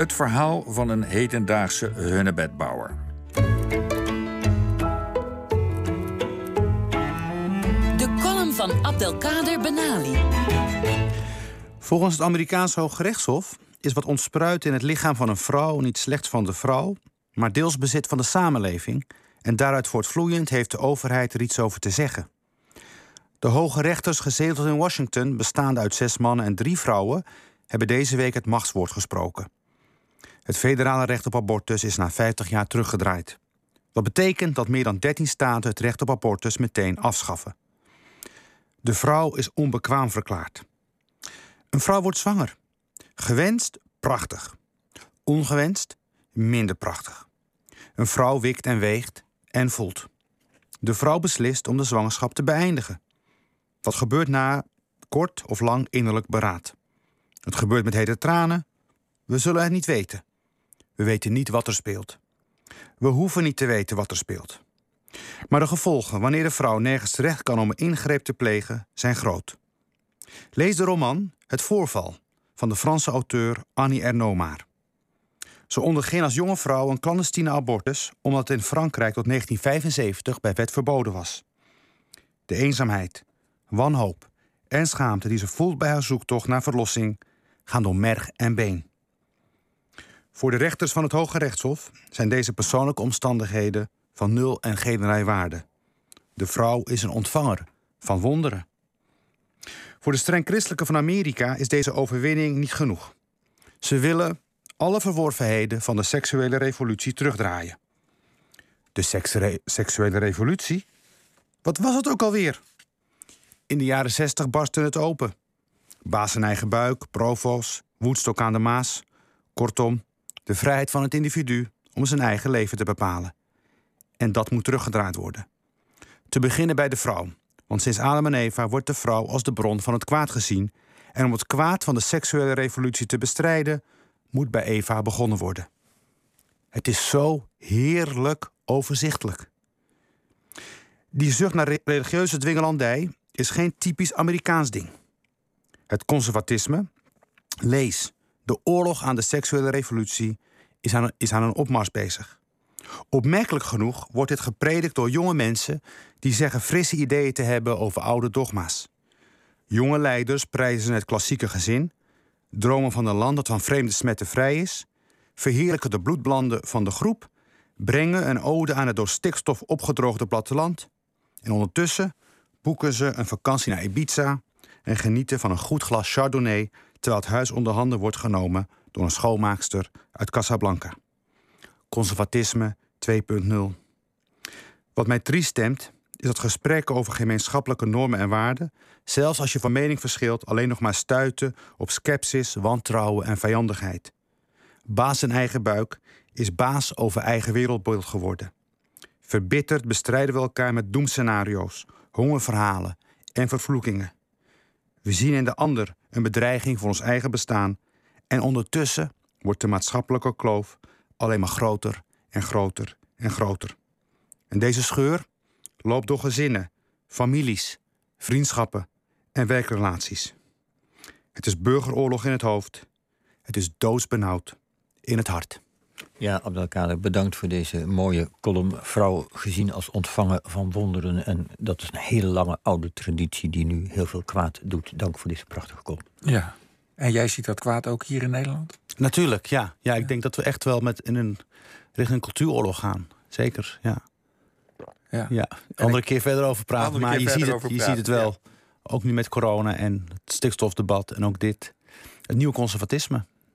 Het verhaal van een hedendaagse hunnebedbouwer. De column van Abdelkader Benali. Volgens het Amerikaanse Hooggerechtshof is wat ontspruit in het lichaam van een vrouw niet slechts van de vrouw, maar deels bezit van de samenleving. En daaruit voortvloeiend heeft de overheid er iets over te zeggen. De hoge rechters gezeteld in Washington, bestaande uit zes mannen en drie vrouwen, hebben deze week het machtswoord gesproken. Het federale recht op abortus is na 50 jaar teruggedraaid. Wat betekent dat meer dan 13 staten het recht op abortus meteen afschaffen. De vrouw is onbekwaam verklaard. Een vrouw wordt zwanger. Gewenst, prachtig. Ongewenst, minder prachtig. Een vrouw wikt en weegt en voelt. De vrouw beslist om de zwangerschap te beëindigen. Wat gebeurt na kort of lang innerlijk beraad? Het gebeurt met hete tranen. We zullen het niet weten. We weten niet wat er speelt. We hoeven niet te weten wat er speelt. Maar de gevolgen wanneer de vrouw nergens terecht kan om een ingreep te plegen, zijn groot. Lees de roman Het Voorval van de Franse auteur Annie Ernaux Ze onderging als jonge vrouw een clandestine abortus omdat het in Frankrijk tot 1975 bij wet verboden was. De eenzaamheid, wanhoop en schaamte die ze voelt bij haar zoektocht naar verlossing gaan door merg en been. Voor de rechters van het Hoge Rechtshof zijn deze persoonlijke omstandigheden van nul en geen waarde. De vrouw is een ontvanger van wonderen. Voor de streng christelijke van Amerika is deze overwinning niet genoeg. Ze willen alle verworvenheden van de seksuele revolutie terugdraaien. De seksuele revolutie? Wat was het ook alweer? In de jaren zestig barstte het open. Baas eigen buik, provo's, woedstok aan de Maas. Kortom, de vrijheid van het individu om zijn eigen leven te bepalen. En dat moet teruggedraaid worden. Te beginnen bij de vrouw. Want sinds Adam en Eva wordt de vrouw als de bron van het kwaad gezien. En om het kwaad van de seksuele revolutie te bestrijden, moet bij Eva begonnen worden. Het is zo heerlijk overzichtelijk. Die zucht naar religieuze dwingelandij is geen typisch Amerikaans ding. Het conservatisme, lees de oorlog aan de seksuele revolutie, is aan, is aan een opmars bezig. Opmerkelijk genoeg wordt dit gepredikt door jonge mensen die zeggen frisse ideeën te hebben over oude dogma's. Jonge leiders prijzen het klassieke gezin, dromen van een land dat van vreemde smetten vrij is, verheerlijken de bloedblanden van de groep, brengen een ode aan het door stikstof opgedroogde platteland en ondertussen boeken ze een vakantie naar Ibiza en genieten van een goed glas Chardonnay terwijl het huis onder handen wordt genomen door een schoonmaakster uit Casablanca. Conservatisme 2.0. Wat mij triest stemt, is dat gesprekken over gemeenschappelijke normen en waarden, zelfs als je van mening verschilt, alleen nog maar stuiten op sceptisch, wantrouwen en vijandigheid. Baas in eigen buik is baas over eigen wereldbeeld geworden. Verbitterd bestrijden we elkaar met doemscenario's, hongerverhalen en vervloekingen. We zien in de ander een bedreiging voor ons eigen bestaan en ondertussen wordt de maatschappelijke kloof alleen maar groter en groter en groter. En deze scheur loopt door gezinnen, families, vriendschappen en werkrelaties. Het is burgeroorlog in het hoofd. Het is doodsbenauwd in het hart. Ja, Abdelkader, bedankt voor deze mooie column. Vrouw gezien als ontvanger van wonderen. En dat is een hele lange oude traditie die nu heel veel kwaad doet. Dank voor deze prachtige column. Ja, en jij ziet dat kwaad ook hier in Nederland? Natuurlijk, ja. Ja, ik denk dat we echt wel met in een richting een cultuuroorlog gaan. Zeker, ja. Ja. ja. Andere keer verder over praten. Maar je ziet, het, je ziet het wel. Ook nu met corona en het stikstofdebat en ook dit. Het nieuwe conservatisme.